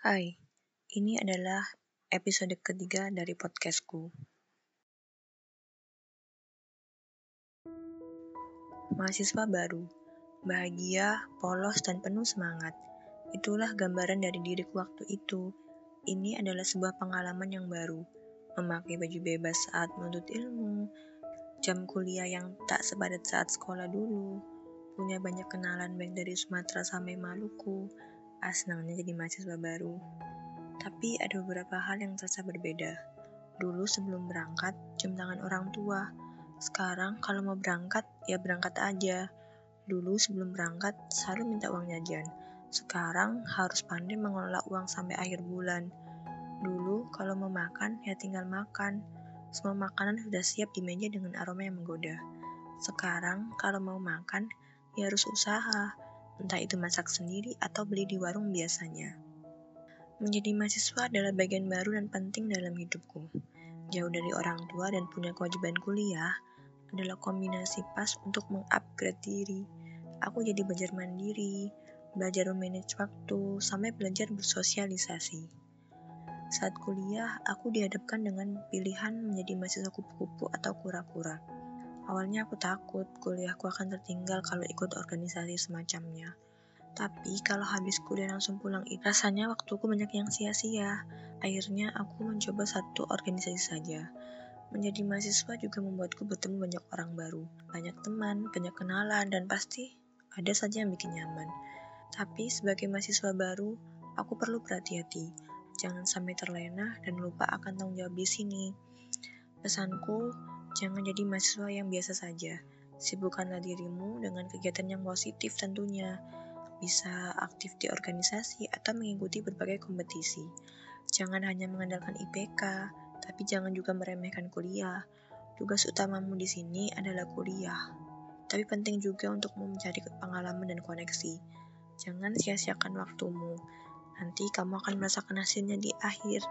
Hai, ini adalah episode ketiga dari podcastku. Mahasiswa baru, bahagia, polos, dan penuh semangat. Itulah gambaran dari diriku waktu itu. Ini adalah sebuah pengalaman yang baru. Memakai baju bebas saat menuntut ilmu, jam kuliah yang tak sepadat saat sekolah dulu, punya banyak kenalan baik dari Sumatera sampai Maluku, Asnangnya jadi mahasiswa baru. Tapi ada beberapa hal yang terasa berbeda. Dulu sebelum berangkat, jam tangan orang tua. Sekarang kalau mau berangkat, ya berangkat aja. Dulu sebelum berangkat, selalu minta uang jajan. Sekarang harus pandai mengelola uang sampai akhir bulan. Dulu kalau mau makan, ya tinggal makan. Semua makanan sudah siap di meja dengan aroma yang menggoda. Sekarang kalau mau makan, ya harus usaha entah itu masak sendiri atau beli di warung biasanya. Menjadi mahasiswa adalah bagian baru dan penting dalam hidupku. Jauh dari orang tua dan punya kewajiban kuliah adalah kombinasi pas untuk mengupgrade diri. Aku jadi belajar mandiri, belajar memanage waktu, sampai belajar bersosialisasi. Saat kuliah, aku dihadapkan dengan pilihan menjadi mahasiswa kupu-kupu atau kura-kura Awalnya aku takut kuliahku akan tertinggal kalau ikut organisasi semacamnya. Tapi kalau habis kuliah langsung pulang rasanya waktuku banyak yang sia-sia. Akhirnya aku mencoba satu organisasi saja. Menjadi mahasiswa juga membuatku bertemu banyak orang baru, banyak teman, banyak kenalan, dan pasti ada saja yang bikin nyaman. Tapi sebagai mahasiswa baru, aku perlu berhati-hati. Jangan sampai terlena dan lupa akan tanggung jawab di sini. Pesanku, Jangan jadi mahasiswa yang biasa saja. Sibukkanlah dirimu dengan kegiatan yang positif tentunya. Bisa aktif di organisasi atau mengikuti berbagai kompetisi. Jangan hanya mengandalkan IPK, tapi jangan juga meremehkan kuliah. Tugas utamamu di sini adalah kuliah. Tapi penting juga untuk mencari pengalaman dan koneksi. Jangan sia-siakan waktumu. Nanti kamu akan merasakan hasilnya di akhir.